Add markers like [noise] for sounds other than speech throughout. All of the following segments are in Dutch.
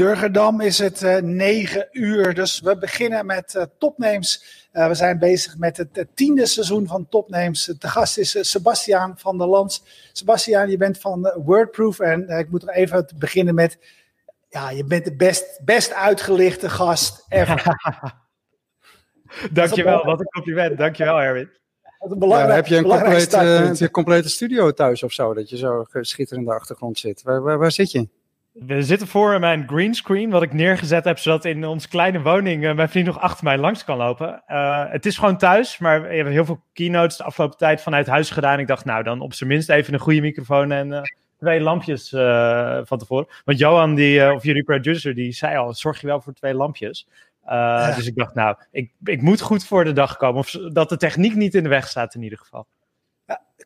In Durgerdam is het uh, 9 uur, dus we beginnen met uh, Topnames. Uh, we zijn bezig met het, het, tiende seizoen van Topnames. De gast is Sebastiaan van der Lans. Sebastiaan, je bent van Wordproof en ik moet nog even beginnen met... Ja, je bent de best, best uitgelichte gast ever. [laughs] Dankjewel, wat een compliment. Dankjewel, Erwin. Ja, heb je een complete, complete studio thuis of zo, dat je zo schitterende achtergrond zit? Waar, waar, waar zit je? We zitten voor mijn greenscreen, wat ik neergezet heb, zodat in onze kleine woning uh, mijn vriend nog achter mij langs kan lopen. Uh, het is gewoon thuis, maar we hebben heel veel keynotes de afgelopen tijd vanuit huis gedaan. Ik dacht, nou, dan op zijn minst even een goede microfoon en uh, twee lampjes van tevoren. Want Johan, die, of jullie producer, die zei al, zorg je wel voor twee lampjes. Ja. Dus ik dacht, nou, ik, ik moet goed voor de dag komen. Of dat de techniek niet in de weg staat in ieder geval.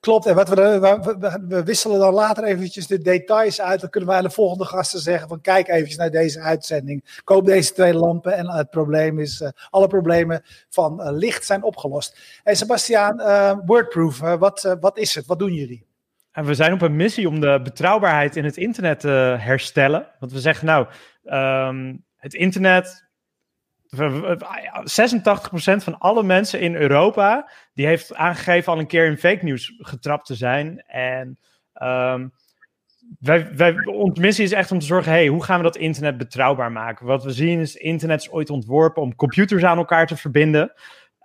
Klopt, en wat we, we, wisselen dan later eventjes de details uit. Dan kunnen wij de volgende gasten zeggen van kijk eventjes naar deze uitzending. Koop deze twee lampen en het probleem is, uh, alle problemen van uh, licht zijn opgelost. Hey Sebastiaan, Wordproof, wat, wat is het? Wat doen jullie? En we zijn op een missie om de betrouwbaarheid in het internet te herstellen. Want we zeggen nou, um, het internet 86% van alle mensen in Europa die heeft aangegeven al een keer in fake news getrapt te zijn. En um, wij, wij, onze missie is echt om te zorgen, hey, hoe gaan we dat internet betrouwbaar maken? Wat we zien is, internet is ooit ontworpen om computers aan elkaar te verbinden.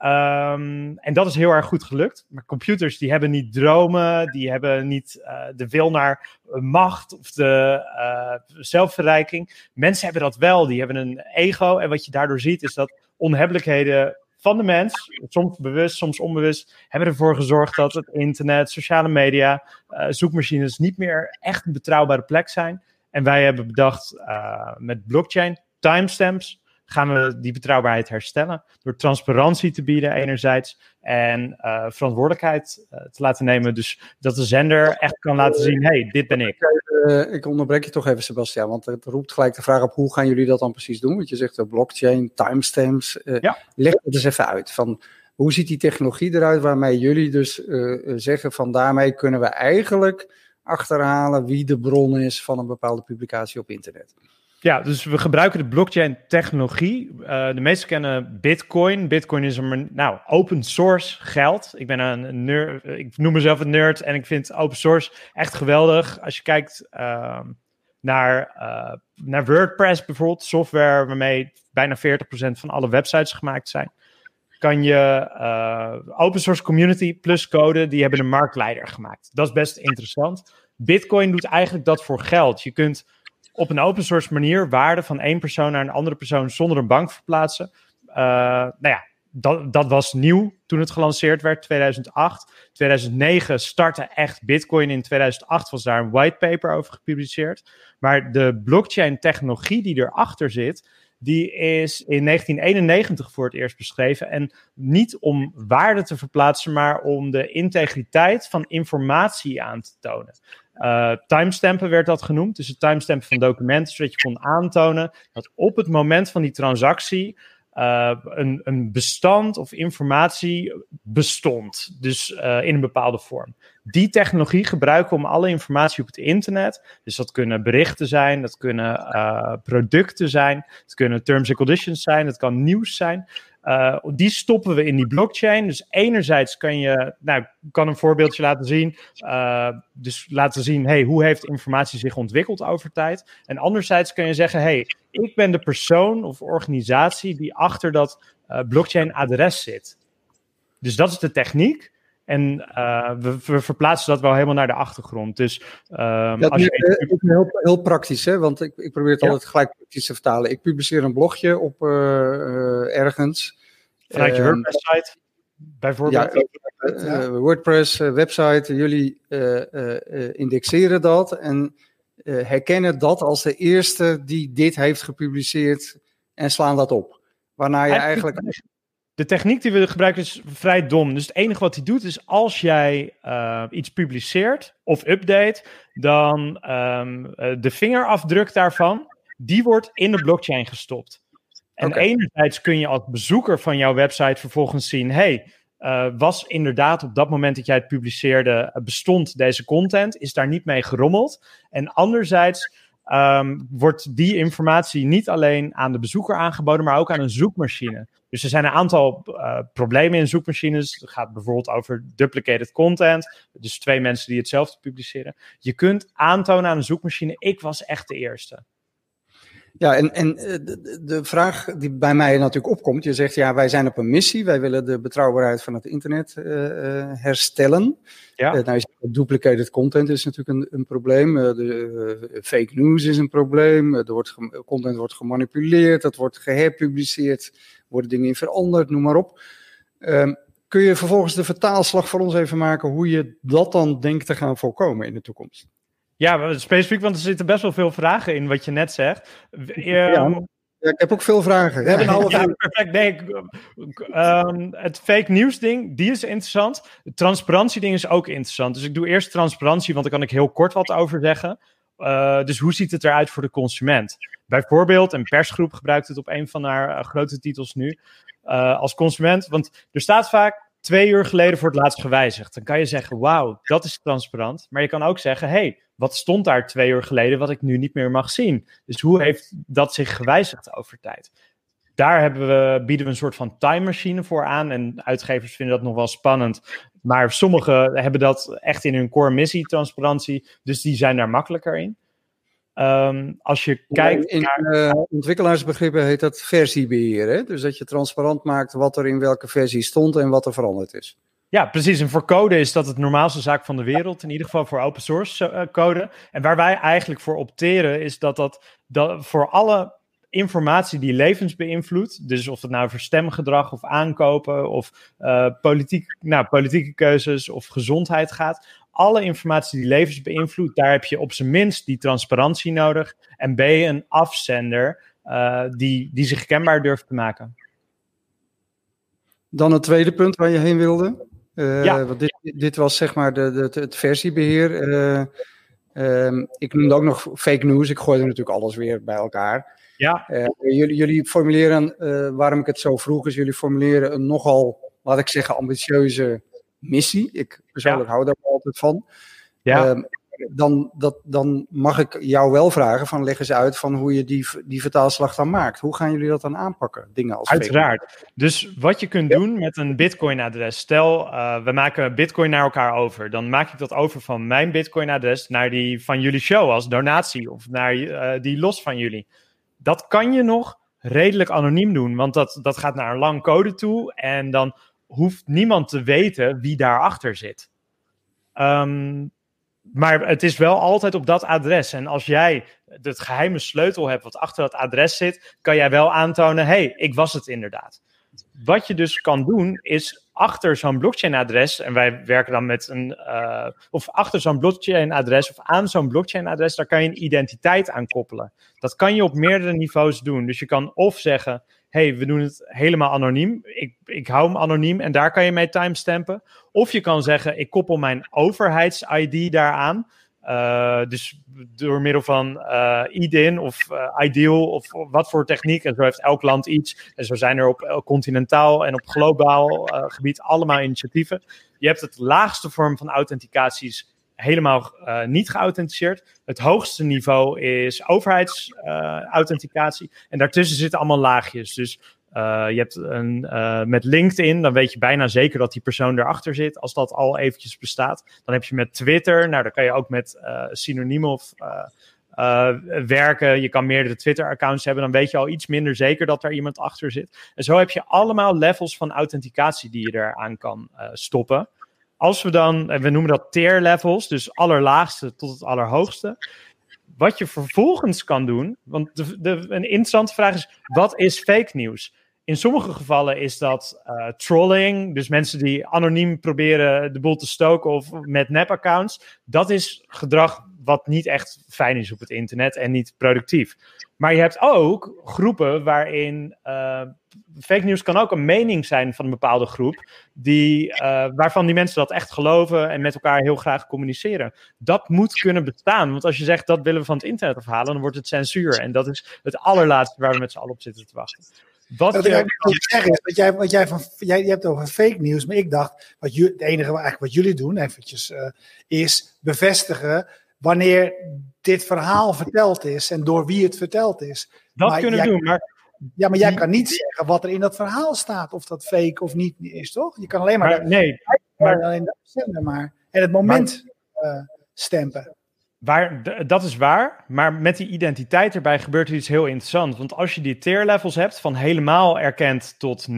Um, en dat is heel erg goed gelukt. Maar computers die hebben niet dromen, die hebben niet uh, de wil naar macht of de uh, zelfverrijking. Mensen hebben dat wel, die hebben een ego. En wat je daardoor ziet is dat onhebbelijkheden van de mens, soms bewust, soms onbewust, hebben ervoor gezorgd dat het internet, sociale media, uh, zoekmachines niet meer echt een betrouwbare plek zijn. En wij hebben bedacht met blockchain timestamps gaan we die betrouwbaarheid herstellen. Door transparantie te bieden enerzijds en uh, verantwoordelijkheid uh, te laten nemen. Dus dat de zender echt kan laten zien, hey, dit ben ik. Uh, ik onderbreek je toch even, Sebastian, want het roept gelijk de vraag op, hoe gaan jullie dat dan precies doen? Want je zegt blockchain, timestamps. Ja. Leg het eens even uit. Van, hoe ziet die technologie eruit waarmee jullie dus zeggen van daarmee kunnen we eigenlijk achterhalen wie de bron is van een bepaalde publicatie op internet? Ja, dus we gebruiken de blockchain-technologie. Uh, de meesten kennen Bitcoin. Bitcoin is een nou, open source geld. Ik ben een nerd, ik noem mezelf een nerd en ik vind open source echt geweldig. Als je kijkt uh, naar, uh, naar WordPress bijvoorbeeld, software waarmee bijna 40% van alle websites gemaakt zijn, kan je eh, open source community plus code, die hebben een marktleider gemaakt. Dat is best interessant. Bitcoin doet eigenlijk dat voor geld. Je kunt op een open source manier waarde van één persoon naar een andere persoon zonder een bank verplaatsen. Uh, nou ja, dat, dat was nieuw toen het gelanceerd werd, 2008. 2009 startte echt Bitcoin. In 2008 was daar een whitepaper over gepubliceerd. Maar de blockchain-technologie die erachter zit, die is in 1991 voor het eerst beschreven. En niet om waarde te verplaatsen, maar om de integriteit van informatie aan te tonen. Uh, timestampen werd dat genoemd, dus het timestampen van documenten, zodat je kon aantonen dat op het moment van die transactie uh, een, een, bestand of informatie bestond, dus uh, in een bepaalde vorm. Die technologie gebruiken om alle informatie op het internet, dus dat kunnen berichten zijn, dat kunnen producten zijn, het kunnen terms and conditions zijn, het kan nieuws zijn. Uh, die stoppen we in die blockchain. Dus enerzijds kan je, nou, kan een voorbeeldje laten zien. Uh, dus laten zien, hey, hoe heeft informatie zich ontwikkeld over tijd? En anderzijds kan je zeggen, hey, ik ben de persoon of organisatie die achter dat uh, blockchain adres zit. Dus dat is de techniek. En uh, we, we, verplaatsen dat wel helemaal naar de achtergrond. Dus um, als je... heel, heel praktisch, hè? want ik, ik probeer het ja. altijd gelijk praktisch te vertalen. Ik publiceer een blogje op uh, ergens. Vanuit je WordPress-site, bijvoorbeeld? Ja, WordPress website, jullie indexeren dat en herkennen dat als de eerste die dit heeft gepubliceerd en slaan dat op. Waarna je eigenlijk... eigenlijk de techniek die we gebruiken is vrij dom. Dus het enige wat hij doet is als jij uh, iets publiceert of update, dan um, de vingerafdruk daarvan, die wordt in de blockchain gestopt. En okay. enerzijds kun je als bezoeker van jouw website vervolgens zien, hey, uh, was inderdaad op dat moment dat jij het publiceerde, bestond deze content, is daar niet mee gerommeld. En anderzijds um, wordt die informatie niet alleen aan de bezoeker aangeboden, maar ook aan een zoekmachine. Dus er zijn een aantal uh, problemen in zoekmachines. Het gaat bijvoorbeeld over duplicated content. Dus twee mensen die hetzelfde publiceren. Je kunt aantonen aan een zoekmachine: ik was echt de eerste. Ja, en, en eh, de, de, vraag die bij mij natuurlijk opkomt, je zegt ja, wij zijn op een missie, wij willen de betrouwbaarheid van het internet uh, herstellen. Ja. Uh, nou, duplicated content is natuurlijk een, een probleem, de, fake news is een probleem, er wordt content wordt gemanipuleerd, dat wordt geherpubliceerd, worden dingen in veranderd, noem maar op. Ehm, kun je vervolgens de vertaalslag voor ons even maken hoe je dat dan denkt te gaan voorkomen in de toekomst? Ja, specifiek, want er zitten best wel veel vragen in wat je net zegt. Ja, ehm, ja ik heb ook veel vragen. We hebben een [laughs] half ja, perfect. Nee, um, het fake news ding, die is interessant. Het transparantie ding is ook interessant. Dus ik doe eerst transparantie, want daar kan ik heel kort wat over zeggen. Uh, dus hoe ziet het eruit voor de consument? Bijvoorbeeld, een persgroep gebruikt het op een van haar uh, grote titels nu. Uh, als consument, want er staat vaak twee uur geleden voor het laatst gewijzigd. Dan kan je zeggen, wauw, dat is transparant. Maar je kan ook zeggen, hey, wat stond daar twee uur geleden wat ik nu niet meer mag zien? Dus hoe heeft dat zich gewijzigd over tijd? Daar hebben we, bieden we een soort van time machine voor aan. En uitgevers vinden dat nog wel spannend. Maar sommigen hebben dat echt in hun core missie, transparantie. Dus die zijn daar makkelijker in. Um, als je kijkt. In naar... uh, ontwikkelaarsbegrippen heet dat versiebeheer. Hè? Dus dat je transparant maakt wat er in welke versie stond en wat er veranderd is. Ja, precies. En voor code is dat het normaalste zaak van de wereld. In ieder geval voor open source uh, code. En waar wij eigenlijk voor opteren is dat dat, dat voor alle informatie die levens beïnvloedt. Dus of het nou over stemgedrag of aankopen of uh, politiek, nou, politieke keuzes of gezondheid gaat. Alle informatie die levens beïnvloedt, daar heb je op zijn minst die transparantie nodig. En B, een afzender uh, die, die zich kenbaar durft te maken. Dan het tweede punt waar je heen wilde. Uh, ja. Want dit, dit was zeg maar de, de, het versiebeheer. Uh, um, ik noemde ook nog fake news. Ik gooi er natuurlijk alles weer bij elkaar. Ja. Uh, jullie, jullie formuleren, waarom ik het zo vroeg, is jullie formuleren een nogal, laat ik zeggen, ambitieuze missie. Ik persoonlijk ja. hou daar altijd van. Ja. Um, dan, dat, dan mag ik jou wel vragen van leg eens uit van hoe je die, die vertaalslag dan maakt. Hoe gaan jullie dat dan aanpakken? Dingen als Uiteraard. Dus wat je kunt doen met een Bitcoin-adres. Stel, uh, we maken Bitcoin naar elkaar over. Dan maak ik dat over van mijn Bitcoin-adres naar die van jullie show als donatie of naar uh, die los van jullie. Dat kan je nog redelijk anoniem doen, want dat, dat gaat naar een lang code toe en dan hoeft niemand te weten wie daarachter zit. Um, maar het is wel altijd op dat adres. En als jij het geheime sleutel hebt wat achter dat adres zit, kan jij wel aantonen: hé, hey, ik was het inderdaad. Wat je dus kan doen, is achter zo'n blockchain-adres, en wij werken dan met een, uh, of achter zo'n blockchain-adres of aan zo'n blockchain-adres, daar kan je een identiteit aan koppelen. Dat kan je op meerdere niveaus doen. Dus je kan of zeggen: hey, we doen het helemaal anoniem. Ik, ik hou hem anoniem en daar kan je mee timestampen. Of je kan zeggen, ik koppel mijn overheids-ID daaraan. Uh, dus door middel van uh, IDIN of uh, Ideal of wat voor techniek. En zo heeft elk land iets. En zo zijn er op continentaal en op globaal gebied allemaal initiatieven. Je hebt het laagste vorm van authenticaties helemaal uh, niet geauthenticeerd. Het hoogste niveau is overheidsauthenticatie. Uh, en daartussen zitten allemaal laagjes. Dus uh, je hebt een, met LinkedIn, dan weet je bijna zeker dat die persoon erachter zit, als dat al eventjes bestaat. Dan heb je met Twitter, nou dan kan je ook met synoniemen of werken. Je kan meerdere Twitter-accounts hebben, dan weet je al iets minder zeker dat er iemand achter zit. En zo heb je allemaal levels van authenticatie die je eraan kan stoppen als we dan, en we noemen dat tier levels, dus allerlaagste tot het allerhoogste. Wat je vervolgens kan doen, want de, een interessante vraag is: wat is fake nieuws? In sommige gevallen is dat uh, trolling, dus mensen die anoniem proberen de boel te stoken of met nep-accounts. Dat is gedrag wat niet echt fijn is op het internet en niet productief. Maar je hebt ook groepen waarin uh, fake news kan ook een mening zijn van een bepaalde groep, die, uh, waarvan die mensen dat echt geloven en met elkaar heel graag communiceren. Dat moet kunnen bestaan, want als je zegt dat willen we van het internet afhalen, dan wordt het censuur. En dat is het allerlaatste waar we met z'n allen op zitten te wachten. Wat, wat ik zeggen is, wat jij, wat jij, van, jij je hebt over fake nieuws, maar ik dacht, wat je, het enige eigenlijk wat jullie doen, eventjes, uh, is bevestigen wanneer dit verhaal verteld is en door wie het verteld is. Dat kunnen we doen, maar... Ja, maar jij kan niet zeggen wat er in dat verhaal staat, of dat fake of niet is, toch? Je kan alleen maar... maar nee, maar, alleen maar... En het moment uh, stempen. Waar, dat is waar, maar met die identiteit erbij gebeurt er iets heel interessants. Want als je die tier levels hebt, van helemaal erkend tot 0%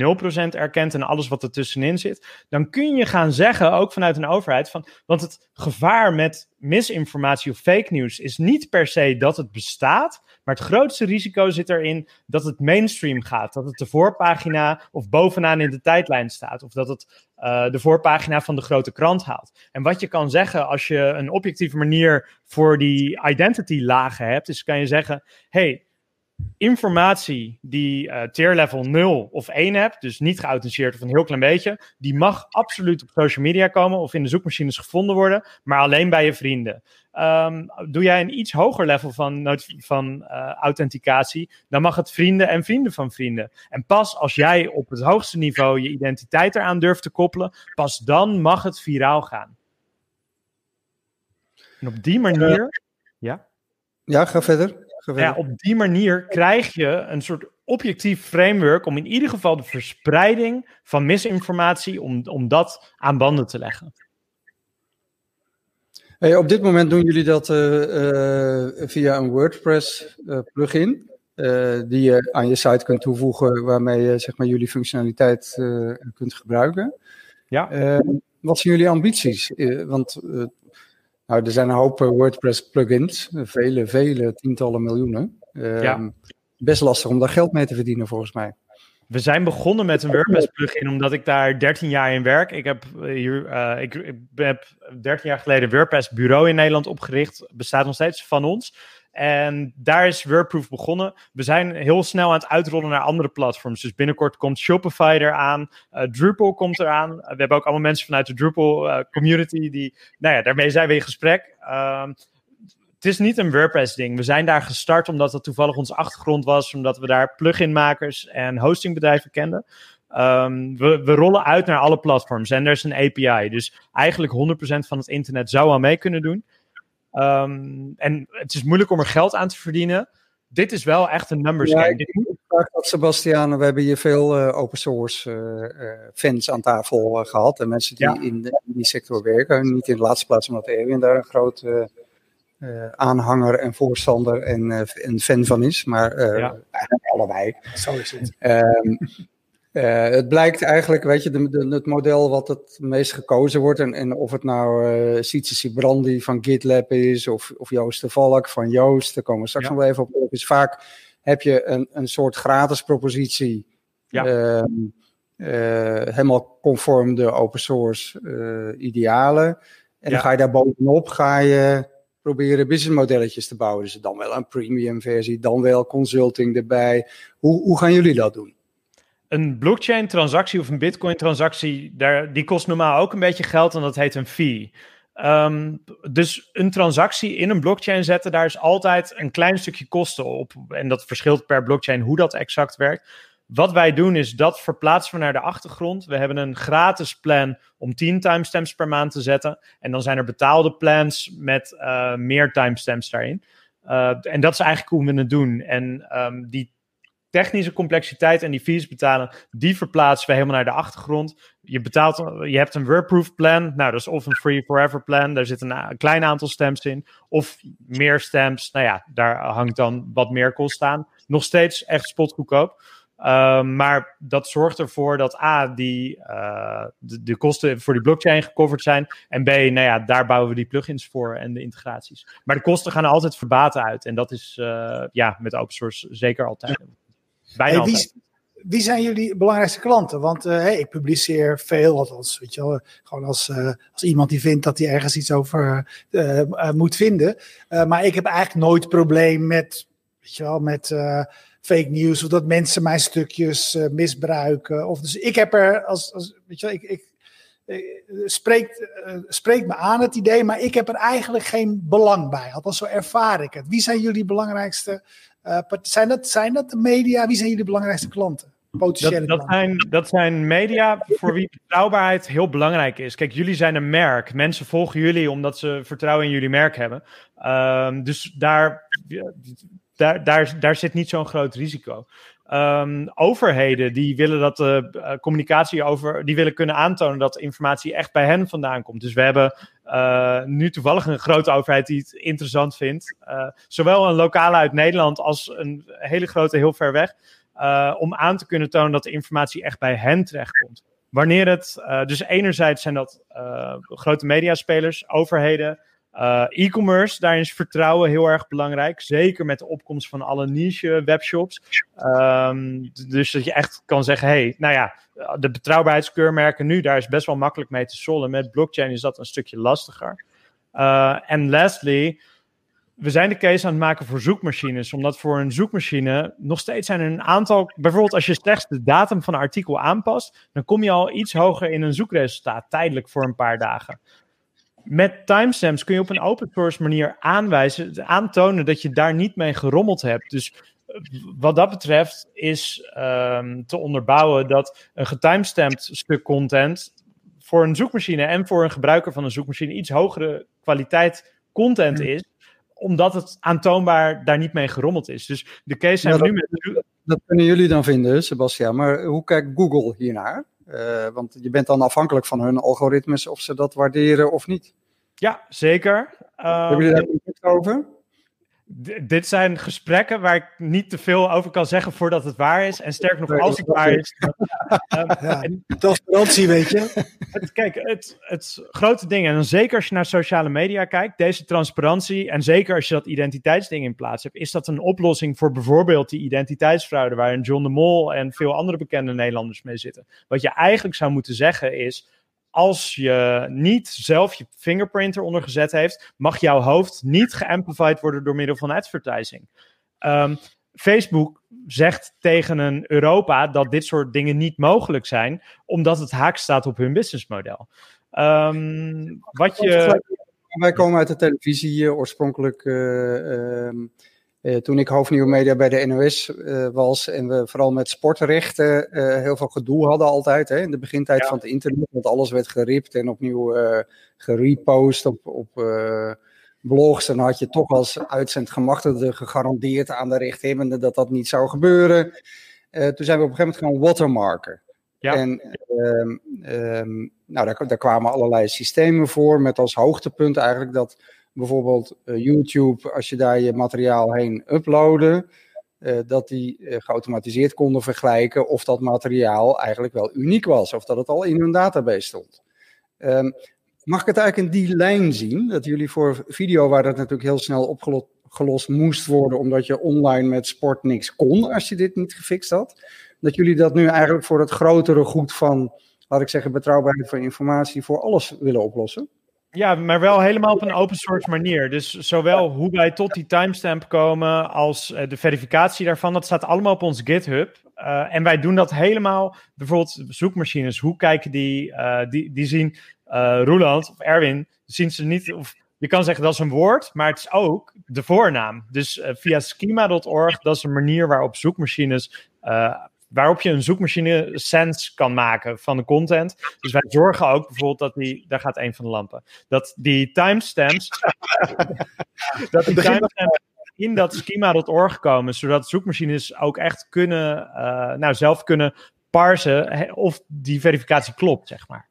erkend en alles wat er tussenin zit, dan kun je gaan zeggen, ook vanuit een overheid, van, want het gevaar met misinformatie of fake news is niet per se dat het bestaat, maar het grootste risico zit erin dat het mainstream gaat. Dat het de voorpagina of bovenaan in de tijdlijn staat. Of dat het uh, de voorpagina van de grote krant haalt. En wat je kan zeggen als je een objectieve manier voor die identity lagen hebt, is kan je zeggen: hey, informatie die uh, tier level 0 of 1 hebt, dus niet geauthenticeerd of een heel klein beetje, die mag absoluut op social media komen of in de zoekmachines gevonden worden, maar alleen bij je vrienden. Um, doe jij een iets hoger level van, van uh, authenticatie, dan mag het vrienden en vrienden van vrienden. En pas als jij op het hoogste niveau je identiteit eraan durft te koppelen, pas dan mag het viraal gaan. En op die manier. ja? Ja, ga verder. Ja, op die manier krijg je een soort objectief framework om in ieder geval de verspreiding van misinformatie, om, om dat aan banden te leggen. Hey, op dit moment doen jullie dat uh, uh, via een WordPress uh, plugin, die je aan je site kunt toevoegen, waarmee je zeg maar, jullie functionaliteit kunt gebruiken. Ja. wat zijn jullie ambities? want nou, er zijn een hoop WordPress plugins, vele, vele tientallen miljoenen. Ja. Ehm, best lastig om daar geld mee te verdienen, volgens mij. We zijn begonnen met een WordPress plugin omdat ik daar 13 jaar in werk. Ik heb, eh, hier, uh, ik, ik, heb 13 jaar geleden een WordPress bureau in Nederland opgericht. Bestaat nog steeds van ons. En daar is WordProof begonnen. We zijn heel snel aan het uitrollen naar andere platforms. Dus binnenkort komt Shopify eraan. Uh, Drupal komt eraan. we hebben ook allemaal mensen vanuit de Drupal community die, nou ja, daarmee zijn we in gesprek. Ehm, het is niet een WordPress-ding. We zijn daar gestart omdat dat toevallig onze achtergrond was, omdat we daar plugin-makers en hostingbedrijven kenden. Um, we, we, rollen uit naar alle platforms en er is een API. Dus eigenlijk 100% van het internet zou al mee kunnen doen. Um, en het is moeilijk om er geld aan te verdienen. Dit is wel echt een numbers game. Ik vraag dat, Sebastian. We hebben hier veel uh, open source uh, fans aan tafel uh, gehad. En mensen die in, in, die sector werken. Niet in de laatste plaats omdat Erwin daar een groot uh, aanhanger en voorstander en, uh, en fan van is. Maar uh, ja. eigenlijk allebei. Zo is het. Um, het blijkt eigenlijk, weet je, de, de, het model wat het meest gekozen wordt. En, en of het nou uh, Citici Brandy van GitLab is of, of Joost de Valk van Joost. Daar komen we straks ja. nog even op. Dus vaak heb je een, een soort gratis propositie. Ja. Ehm, helemaal conform de open source idealen. En dan ga je daar bovenop, ga je proberen businessmodelletjes te bouwen. Dus dan wel een premium versie, dan wel consulting erbij. Hoe, hoe gaan jullie dat doen? Een blockchain transactie of een bitcoin transactie, daar, die kost normaal ook een beetje geld en dat heet een fee. Um, dus een transactie in een blockchain zetten, daar is altijd een klein stukje kosten op. En dat verschilt per blockchain hoe dat exact werkt. Wat wij doen is dat verplaatsen we naar de achtergrond. We hebben een gratis plan om 10 timestamps per maand te zetten. En dan zijn er betaalde plans met uh, meer timestamps daarin. Uh, en dat is eigenlijk hoe we het doen. En um, die technische complexiteit en die fees betalen, die verplaatsen we helemaal naar de achtergrond. Je betaalt, je hebt een WordProof plan. Nou, dat is of een free forever plan. Daar zit een, klein aantal stamps in. Of meer stamps. Nou ja, daar hangt dan wat meer kost aan. Nog steeds echt spotgoedkoop. Um, maar dat zorgt ervoor dat A, die, uh, de, kosten voor die blockchain gecoverd zijn. En B, nou ja, daar bouwen we die plugins voor en de integraties. Maar de kosten gaan altijd verbaten uit. En dat is uh, ja, met open source zeker altijd. Bijna hey, wie. Wie zijn jullie belangrijkste klanten? Want uh, hey, ik publiceer veel, althans, weet je wel, gewoon als, als iemand die vindt dat hij ergens iets over moet vinden. maar ik heb eigenlijk nooit probleem met, weet je wel, met fake news of dat mensen mijn stukjes uh, misbruiken. Of, dus ik heb er als, als weet je, ik, ik, ik spreekt, uh, spreekt me aan het idee, maar ik heb er eigenlijk geen belang bij. Althans, zo ervaar ik het. Wie zijn jullie belangrijkste? Uh, zijn, dat, zijn dat de media? Wie zijn jullie belangrijkste klanten? potentiële dat, dat, zijn, dat zijn media voor wie betrouwbaarheid heel belangrijk is. Kijk, jullie zijn een merk. Mensen volgen jullie omdat ze vertrouwen in jullie merk hebben. Um, dus daar, daar, daar, daar zit niet zo'n groot risico. Um, overheden die willen dat de uh, communicatie over, die willen kunnen aantonen dat informatie echt bij hen vandaan komt. Dus we hebben uh, nu toevallig een grote overheid die het interessant vindt. Uh, zowel een lokale uit Nederland als een hele grote heel ver weg. om aan te kunnen tonen dat de informatie echt bij hen terechtkomt. Wanneer het, dus enerzijds zijn dat grote mediaspelers, overheden, uh, e-commerce, daarin is vertrouwen heel erg belangrijk. Zeker met de opkomst van alle niche webshops. Um, dus dat je echt kan zeggen: hey, nou ja, de betrouwbaarheidskeurmerken nu, daar is best wel makkelijk mee te sollen. Met blockchain is dat een stukje lastiger. Uh, en lastly, we zijn de case aan het maken voor zoekmachines. Omdat voor een zoekmachine nog steeds zijn er een aantal. Bijvoorbeeld, als je slechts de datum van een artikel aanpast, dan kom je al iets hoger in een zoekresultaat, tijdelijk voor een paar dagen met timestamps kun je op een open source manier aanwijzen, aantonen dat je daar niet mee gerommeld hebt. Dus eh, wat dat betreft is um, te onderbouwen dat een getimestamped stuk content voor een zoekmachine en voor een gebruiker van een zoekmachine iets hogere kwaliteit content is, omdat het aantoonbaar daar niet mee gerommeld is. Dus de case zijn ja, we nu met. Dat kunnen jullie dan vinden, Sebastian. Maar hoe kijkt Google hiernaar? Uh, want je bent dan afhankelijk van hun algoritmes of ze dat waarderen of niet. Ja, zeker. Hebben jullie daar iets over? Dit zijn gesprekken waar ik niet te veel over kan zeggen voordat het waar is. En sterker nog, als het waar is. um, [laughs] transparantie, weet je. [laughs] Het, kijk, het, het grote ding, en dan zeker als je naar sociale media kijkt, deze transparantie, en zeker als je dat identiteitsding in plaats hebt, is dat een oplossing voor bijvoorbeeld die identiteitsfraude, waar John de Mol en veel andere bekende Nederlanders mee zitten. Wat je eigenlijk zou moeten zeggen is als je niet zelf je fingerprint eronder gezet heeft, mag jouw hoofd niet geamplified worden door middel van advertising. Um, Facebook zegt tegen een Europa dat dit soort dingen niet mogelijk zijn, omdat het haak staat op hun businessmodel. Um, wat je... Wij komen uit de televisie oorspronkelijk. Uh, uh, toen ik hoofdnieuwe media bij de NOS uh, was en we vooral met sportrechten uh, heel veel gedoe hadden altijd. Hè, in de begintijd ja. van het internet, want alles werd geript en opnieuw gerepost op, op blogs. En dan had je toch als uitzendgemachtigde gegarandeerd aan de rechthebbende dat dat niet zou gebeuren. toen zijn we op een gegeven moment gaan watermarken. Ja. En um, um, nou, daar, daar kwamen allerlei systemen voor met als hoogtepunt eigenlijk dat bijvoorbeeld uh, YouTube, als je daar je materiaal heen uploadde, uh, dat die uh, geautomatiseerd konden vergelijken of dat materiaal eigenlijk wel uniek was, of dat het al in hun database stond. Um, mag ik het eigenlijk in die lijn zien? Dat jullie voor video, waar dat natuurlijk heel snel opgelost moest worden, omdat je online met sport niks kon als je dit niet gefixt had, dat jullie dat nu eigenlijk voor het grotere goed van, laat ik zeggen, betrouwbaarheid van informatie voor alles willen oplossen? Ja, maar wel helemaal op een open source manier. Dus zowel hoe wij tot die timestamp komen als uh, de verificatie daarvan, dat staat allemaal op ons GitHub. Uh, en wij doen dat helemaal, bijvoorbeeld zoekmachines, hoe kijken die, uh, die, zien Roeland of Erwin, zien ze niet, of je kan zeggen dat is een woord, maar het is ook de voornaam. Dus via schema.org, dat is een manier waarop zoekmachines waarop je een zoekmachine sense kan maken van de content. Dus wij zorgen ook bijvoorbeeld dat die, daar gaat een van de lampen, dat die timestamps, [laughs] dat die timestamps in dat schema.org komen, zodat zoekmachines ook echt kunnen, uh, nou zelf kunnen parsen of die verificatie klopt, zeg maar.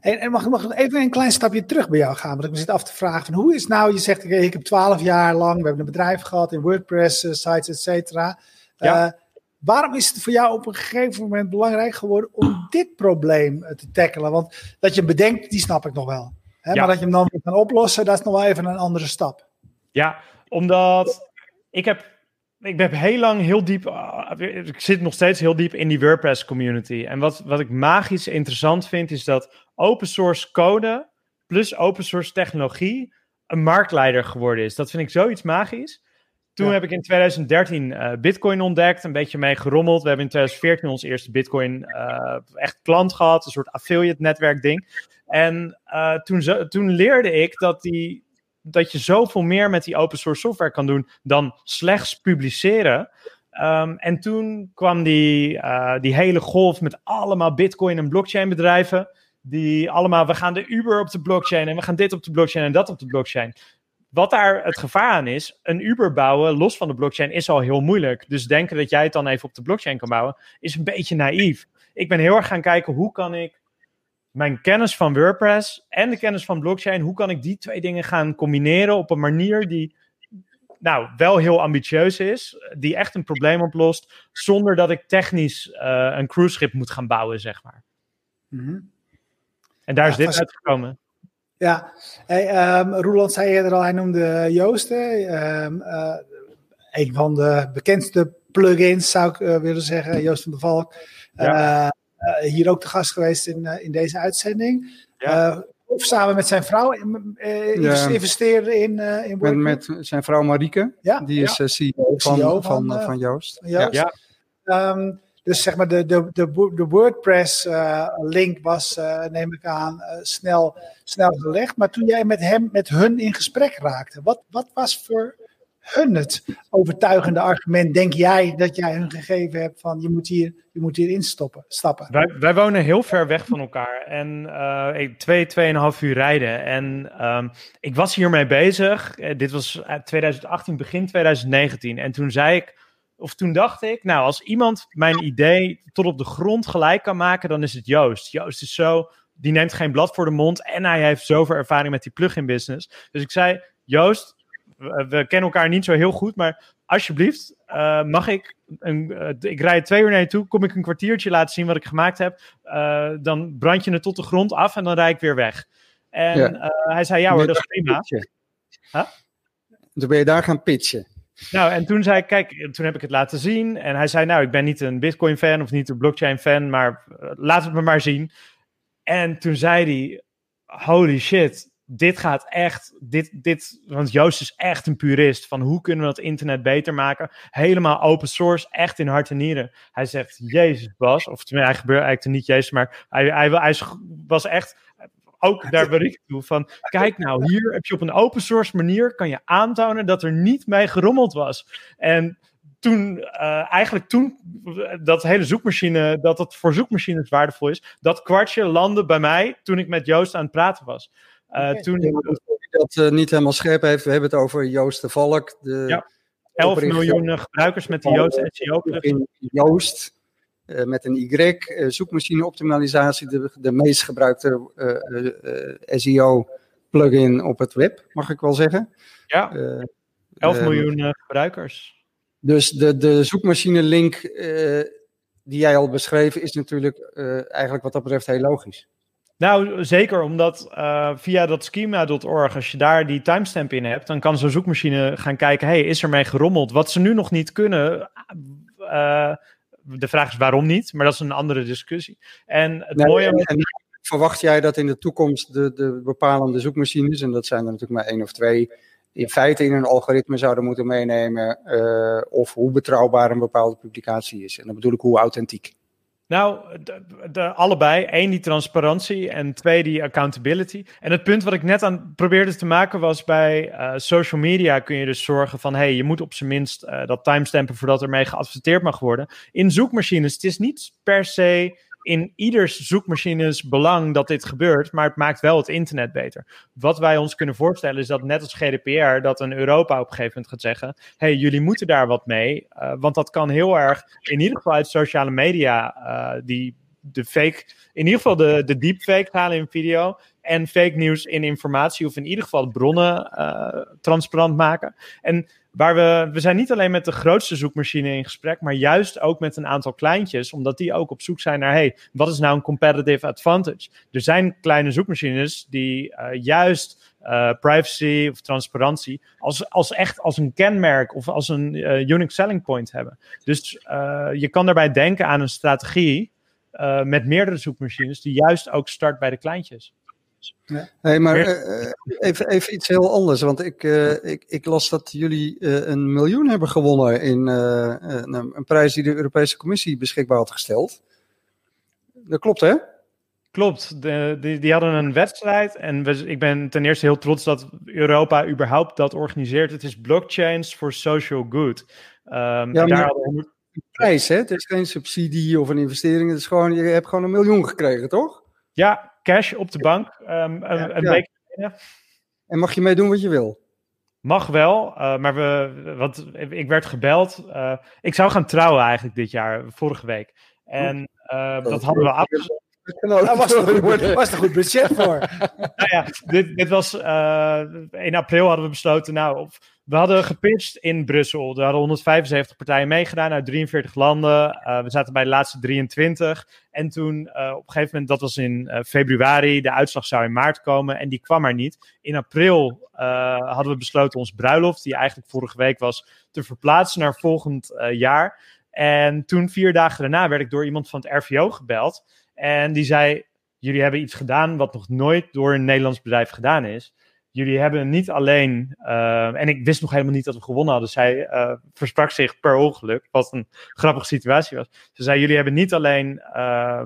En, en mag, mag ik even een klein stapje terug bij jou gaan? Want ik me zit af te vragen van hoe is nou, je zegt ik, heb twaalf jaar lang, we hebben een bedrijf gehad in WordPress, uh, sites, et cetera. Ja. Uh, Waarom is het voor jou op een gegeven moment belangrijk geworden om [clears throat] dit probleem eh, te tackelen? Want dat je bedenkt, die snap ik nog wel. Hè? Ja. Maar dat je hem dan weer kan oplossen, dat is nog wel even een andere stap. Ja, omdat ik heb, ik heb heel lang heel diep, uh, ik zit nog steeds heel diep in die WordPress community. En wat, wat ik magisch interessant vind, is dat open source code plus open source technologie een marktleider geworden is. Dat vind ik zoiets magisch. Toen ja. heb ik in 2013 uh, Bitcoin ontdekt, een beetje mee gerommeld. We hebben in 2014 ons eerste Bitcoin uh, echt klant gehad, een soort affiliate netwerk ding. En uh, toen, zo, toen leerde ik dat, die, dat je zoveel meer met die open source software kan doen dan slechts publiceren. Ehm, en toen kwam die, die hele golf met allemaal bitcoin en blockchain bedrijven. Die allemaal, we gaan de Uber op de blockchain en we gaan dit op de blockchain en dat op de blockchain. Wat daar het gevaar aan is, een Uber bouwen los van de blockchain is al heel moeilijk. Dus denken dat jij het dan even op de blockchain kan bouwen, is een beetje naïef. Ik ben heel erg gaan kijken, hoe kan ik mijn kennis van WordPress en de kennis van blockchain, hoe kan ik die twee dingen gaan combineren op een manier die nou, wel heel ambitieus is, die echt een probleem oplost, zonder dat ik technisch uh, een cruiseschip moet gaan bouwen, zeg maar. Mm En daar is dit uitgekomen. Ja, hey, um, Roeland zei eerder al, hij noemde Joost. Um, uh, een van de bekendste plugins, zou ik uh, willen zeggen, Joost van der Valk. Ja. Uh, hier ook te gast geweest in, in deze uitzending. Ja. of samen met zijn vrouw ja. investeren in, in met, met, zijn vrouw Marieke, ja. die is CEO, van, CEO van, van, van, Joost. Joost. Ja. Um, dus zeg maar de, de, de, de WordPress-link uh, was, uh, neem ik aan, uh, snel, snel gelegd. Maar toen jij met hem, met hun in gesprek raakte, wat, wat was voor hun het overtuigende argument, denk jij, dat jij hun gegeven hebt van je moet hier, je moet hier instappen, stappen? Wij, wij wonen heel ver weg van elkaar en uh, twee, tweeënhalf uur rijden. En um, ik was hiermee bezig. dit was 2018, begin 2019. En toen zei ik of toen dacht ik, nou, als iemand mijn idee tot op de grond gelijk kan maken, dan is het Joost. Joost is zo, die neemt geen blad voor de mond en hij heeft zoveel ervaring met die plugin business. Dus ik zei, Joost, we, kennen elkaar niet zo heel goed, maar alsjeblieft, uh, mag ik, een, uh, ik rijd twee uur naar je toe, kom ik een kwartiertje laten zien wat ik gemaakt heb, uh, dan brand je het tot de grond af en dan rijd ik weer weg. En ja. hij zei, ja hoor, dat is prima. Huh? Toen ben je daar gaan pitchen. Nou, en toen zei ik, kijk, toen heb ik het laten zien. En hij zei, nou, ik ben niet een Bitcoin-fan of niet een blockchain-fan, maar uh, laat het me maar zien. En toen zei hij, holy shit, dit gaat echt, dit, dit, want Joost is echt een purist van hoe kunnen we dat internet beter maken. Helemaal open source, echt in hart en nieren. Hij zegt, Jezus Bas, of tenminste, hij gebeurt eigenlijk niet Jezus, maar hij, hij was echt ook [laughs] daar bericht toe van, kijk nou, hier heb je op een open source manier, kan je aantonen dat er niet mee gerommeld was. En toen, uh, eigenlijk toen, dat hele zoekmachine, dat het voor zoekmachines waardevol is, dat kwartje landde bij mij toen ik met Joost aan het praten was. Uh, okay. toen, dat uh, niet helemaal scherp heeft, we hebben het over Joost de Valk. De ja, 11 miljoen gebruikers met de Joost SEO. Joost, uh, met een Y, uh, zoekmachine optimalisatie, de, de meest gebruikte uh, SEO plugin op het web, mag ik wel zeggen. Ja, 11 miljoen gebruikers. Dus de, de zoekmachine link die jij al beschreef is natuurlijk eigenlijk wat dat betreft heel logisch. Nou, zeker, omdat uh, via dat schema.org, als je daar die timestamp in hebt, dan kan zo'n zoekmachine gaan kijken, hey, is er mee gerommeld? Wat ze nu nog niet kunnen, uh, de vraag is waarom niet, maar dat is een andere discussie. En het mooie... En verwacht jij dat in de toekomst de, de bepalende zoekmachines, en dat zijn er natuurlijk maar één of twee, in feite in een algoritme zouden moeten meenemen uh, of hoe betrouwbaar een bepaalde publicatie is. En dan bedoel ik hoe authentiek. Nou, de, allebei. Eén, die transparantie en twee, die accountability. En het punt wat ik net aan probeerde te maken was bij uh, social media kun je dus zorgen van, hey, je moet op zijn minst uh, dat timestampen voordat er mee geadverteerd mag worden. In zoekmachines, het is niet per se in ieders zoekmachines belang dat dit gebeurt, maar het maakt wel het internet beter. Wat wij ons kunnen voorstellen is dat net als GDPR, dat een Europa op een gegeven moment gaat zeggen, hey, jullie moeten daar wat mee, uh, want dat kan heel erg, in ieder geval uit sociale media, uh, die de fake, in ieder geval de, de deepfake halen in video en fake nieuws in informatie of in ieder geval bronnen uh, transparant maken. En Waar we, we zijn niet alleen met de grootste zoekmachine in gesprek, maar juist ook met een aantal kleintjes, omdat die ook op zoek zijn naar, hey, wat is nou een competitive advantage? Er zijn kleine zoekmachines die uh, juist uh, privacy of transparantie als, als echt als een kenmerk of als een unique selling point hebben. Dus je kan daarbij denken aan een strategie met meerdere zoekmachines die juist ook start bij de kleintjes. Ja. Hey, maar uh, even, even iets heel anders. Want ik, uh, ik, ik las dat jullie uh, een miljoen hebben gewonnen in een, een, prijs die de Europese Commissie beschikbaar had gesteld. Dat klopt, hè? Klopt, de, die, die hadden een wedstrijd en we, ik ben ten eerste heel trots dat Europa überhaupt dat organiseert. Het is Blockchains for Social Good. Um, ja, daar hadden we... prijs, hè? Het is geen subsidie of een investering. Het is gewoon, je hebt gewoon een miljoen gekregen, toch? Ja, cash op de bank. Um, een, een week En mag je meedoen wat je wil? Mag wel, uh, maar we, wat, ik werd gebeld. Uh, ik zou gaan trouwen eigenlijk dit jaar, vorige week. En uh, dat hadden we afgesproken. Daar was, er [laughs] was een goed budget voor. [laughs] nou ja, dit, dit was in april hadden we besloten. Nou, we hadden gepitcht in Brussel. Er hadden 175 partijen meegedaan uit 43 landen. Uh, we zaten bij de laatste 23. En toen uh, op een gegeven moment, dat was in uh, februari, de uitslag zou in maart komen en die kwam er niet. In april hadden we besloten ons bruiloft, die eigenlijk vorige week was, te verplaatsen naar volgend jaar. En toen, vier dagen daarna, werd ik door iemand van het RVO gebeld. En die zei: Jullie hebben iets gedaan wat nog nooit door een Nederlands bedrijf gedaan is jullie hebben niet alleen, uh, en ik wist nog helemaal niet dat we gewonnen hadden. Zij uh, versprak zich per ongeluk, wat een grappige situatie was. Ze zei, jullie hebben niet alleen uh,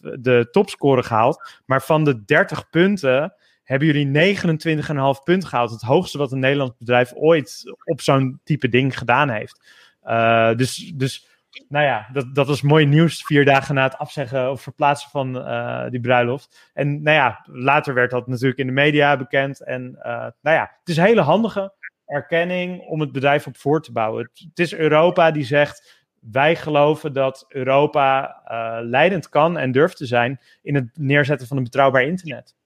de topscore gehaald, maar van de 30 punten hebben jullie 29,5 punten gehaald. Het hoogste wat een Nederlands bedrijf ooit op zo'n type ding gedaan heeft. dus, dus nou ja, dat, dat was mooi nieuws vier dagen na het afzeggen of verplaatsen van uh, die bruiloft. En nou ja, later werd dat natuurlijk in de media bekend. En uh, nou ja, het is een hele handige erkenning om het bedrijf op voor te bouwen. Het, is Europa die zegt, wij geloven dat Europa uh, leidend kan en durft te zijn in het neerzetten van een betrouwbaar internet.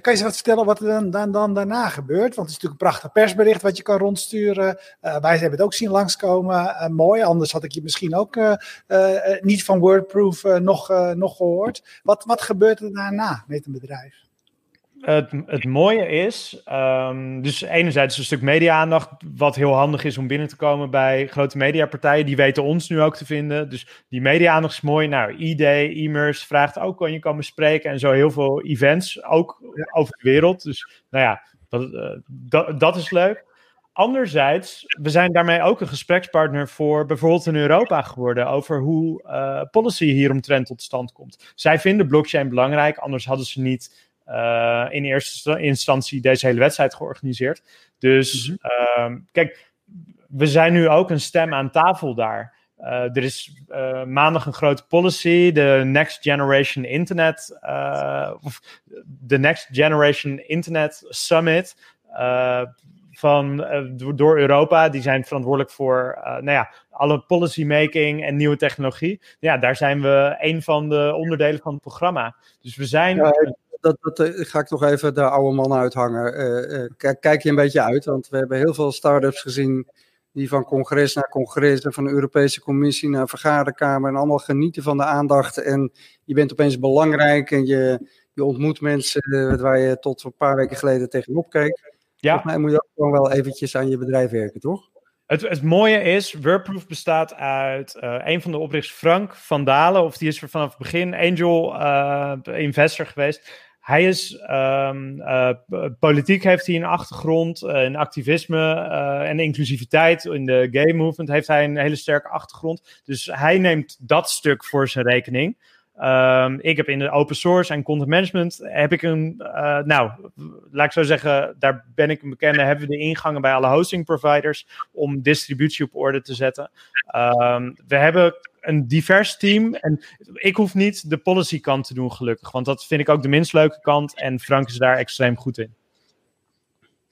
Kan je eens wat vertellen wat er dan, dan, dan, daarna gebeurt? Want het is natuurlijk een prachtig persbericht wat je kan rondsturen. Uh, wij hebben het ook zien langskomen. Uh, mooi, anders had ik je misschien ook uh, niet van Wordproof nog, nog gehoord. Wat, wat gebeurt er daarna met een bedrijf? Het, het mooie is, um, dus enerzijds een stuk media-aandacht, wat heel handig is om binnen te komen bij grote mediapartijen. Die weten ons nu ook te vinden. Dus die media-aandacht is mooi. Nou, ID, e-mails vraagt ook, kan je komen spreken en zo heel veel events, ook over de wereld. Dus nou ja, dat, uh, dat, dat is leuk. Anderzijds, we zijn daarmee ook een gesprekspartner voor bijvoorbeeld in Europa geworden over hoe uh, policy hieromtrent tot stand komt. Zij vinden blockchain belangrijk, anders hadden ze niet uh, in eerste instantie deze hele wedstrijd georganiseerd. Dus mm -hmm. kijk, we zijn nu ook een stem aan tafel daar. Uh, er is uh, maandag een grote policy, de Next Generation Internet, of de Next Generation Internet Summit van, door Europa. Die zijn verantwoordelijk voor nou ja, alle policymaking en nieuwe technologie. Ja, daar zijn we een van de onderdelen van het programma. Dus we zijn. Ja, dat, dat uh, ga ik toch even de oude man uithangen. Uh, uh, kijk je een beetje uit, want we hebben heel veel start-ups gezien die van congres naar congres en van de Europese Commissie naar vergaderkamer en allemaal genieten van de aandacht. En je bent opeens belangrijk en je, je ontmoet mensen waar je tot een paar weken geleden tegenop keek. Ja. Volgens mij moet je ook gewoon wel eventjes aan je bedrijf werken, toch? Het, het mooie is, WordProof bestaat uit uh, een van de oprichters, Frank van Dalen, of die is er vanaf het begin angel uh, investor geweest. Hij is um, uh, politiek heeft hij een achtergrond, uh, in activisme uh, en inclusiviteit in de gay movement heeft hij een hele sterke achtergrond. Dus hij neemt dat stuk voor zijn rekening. Um, ik heb in de open source en content management heb ik een, nou, laat ik zo zeggen, daar ben ik een bekende, hebben we de ingangen bij alle hosting providers om distributie op orde te zetten. Um, we hebben een divers team. En ik hoef niet de policy kant te doen, gelukkig. Want dat vind ik ook de minst leuke kant. En Frank is daar extreem goed in.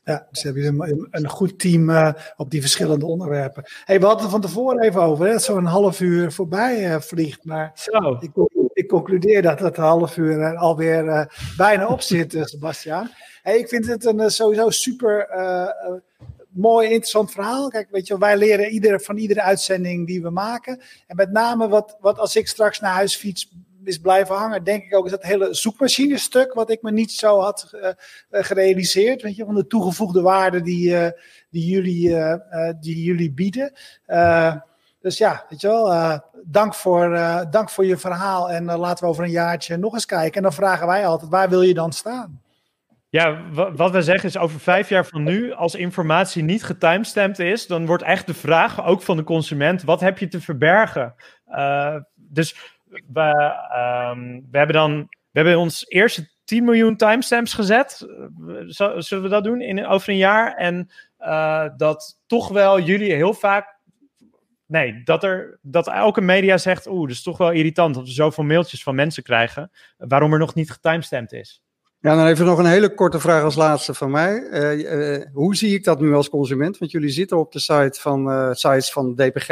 Ja, dus heb je een, een goed team uh, op die verschillende onderwerpen. Hey, we hadden het van tevoren even over, hè, dat zo'n half uur voorbij uh, vliegt. Maar Zo. Ik, ik, concludeer dat het half uur uh, alweer bijna op zit, Sebastiaan. Hey, ik vind het een sowieso super mooi, interessant verhaal. Kijk, weet je, wij leren iedere, van iedere uitzending die we maken. En met name wat, wat als ik straks naar huis fiets is blijven hangen, denk ik ook, is dat hele zoekmachine stuk, wat ik me niet zo had uh, gerealiseerd. Weet je, van de toegevoegde waarde die, uh, die, jullie, uh, die jullie bieden. Dus ja, weet je wel, dank, voor, dank voor je verhaal. En laten we over een jaartje nog eens kijken. En dan vragen wij altijd, waar wil je dan staan? Ja, wat wij zeggen is over vijf jaar van nu, als informatie niet getimestamped is, dan wordt echt de vraag, ook van de consument, wat heb je te verbergen? Dus we, ehm, we hebben dan we hebben ons eerste 10 miljoen timestamps gezet. Zullen we dat doen in, over een jaar? En dat toch wel jullie heel vaak nee, dat, er, dat elke media zegt, oeh, dat is toch wel irritant dat we zoveel mailtjes van mensen krijgen, waarom er nog niet getimestampt is. Ja, dan even nog een hele korte vraag als laatste van mij. Uh, uh, hoe zie ik dat nu als consument? Want jullie zitten op de site van, uh, sites van DPG.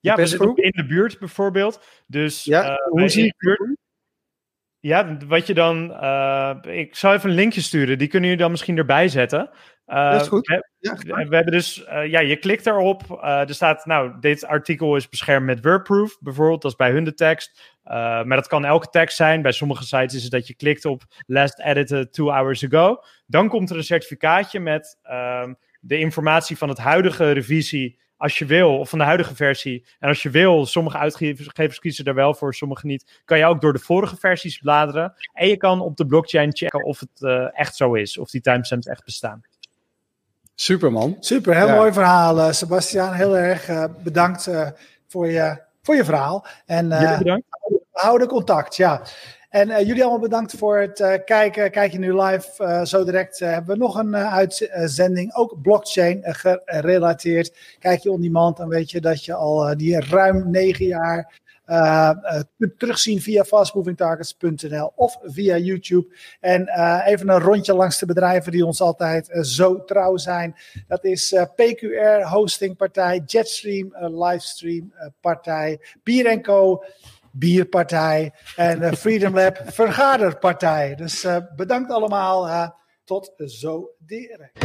Ja, we zitten in de buurt bijvoorbeeld. Dus ja, hoe zie ik buurt? Ja, wat je dan. ik zal even een linkje sturen. Die kunnen jullie dan misschien erbij zetten. dat is goed. We, ja, we, hebben dus. ja, je klikt erop. er staat. Nou, dit artikel is beschermd met WordProof. Bijvoorbeeld, dat is bij hun de tekst. Maar dat kan elke tekst zijn. Bij sommige sites is het dat je klikt op last edited two hours ago. Dan komt er een certificaatje met um, de informatie van het huidige revisie. Als je wil, of van de huidige versie. En als je wil, sommige uitgevers kiezen er wel voor, sommige niet. Kan je ook door de vorige versies bladeren. En je kan op de blockchain checken of het uh, echt zo is. Of die timestamps echt bestaan. Super man. Super, heel ja. mooi verhaal. Uh, Sebastian, heel erg uh, bedankt voor je voor je verhaal. En uh, bedankt. houden contact, ja. En uh, jullie allemaal bedankt voor het uh, kijken. Kijk je nu live. zo direct hebben we nog een uitzending, ook blockchain gerelateerd. Kijk je on demand, dan weet je dat je al die ruim negen jaar kunt terugzien via fastmovingtargets.nl of via YouTube. En even een rondje langs de bedrijven die ons altijd zo trouw zijn. Dat is PQR, hostingpartij, Jetstream, livestream partij, Bier Co bierpartij en Freedom Lab vergaderpartij. Dus bedankt allemaal. tot zo direct.